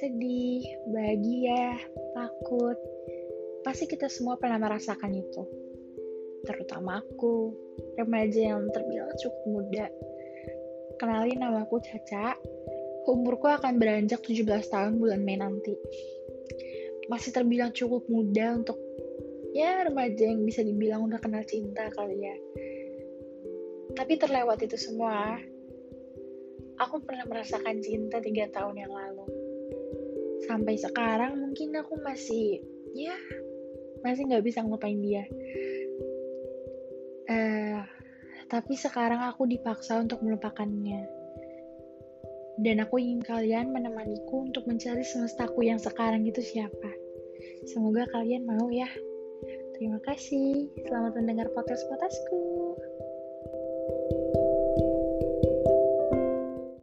sedih, bahagia, takut. Pasti kita semua pernah merasakan itu. Terutama aku, remaja yang terbilang cukup muda. Kenalin nama aku Caca. Umurku akan beranjak 17 tahun bulan Mei nanti. Masih terbilang cukup muda untuk ya remaja yang bisa dibilang udah kenal cinta kali ya. Tapi terlewat itu semua, aku pernah merasakan cinta tiga tahun yang lalu. Sampai sekarang mungkin aku masih, ya, masih nggak bisa ngelupain dia. Uh, tapi sekarang aku dipaksa untuk melupakannya. Dan aku ingin kalian menemaniku untuk mencari semestaku yang sekarang itu siapa. Semoga kalian mau ya. Terima kasih. Selamat mendengar podcast-podcastku.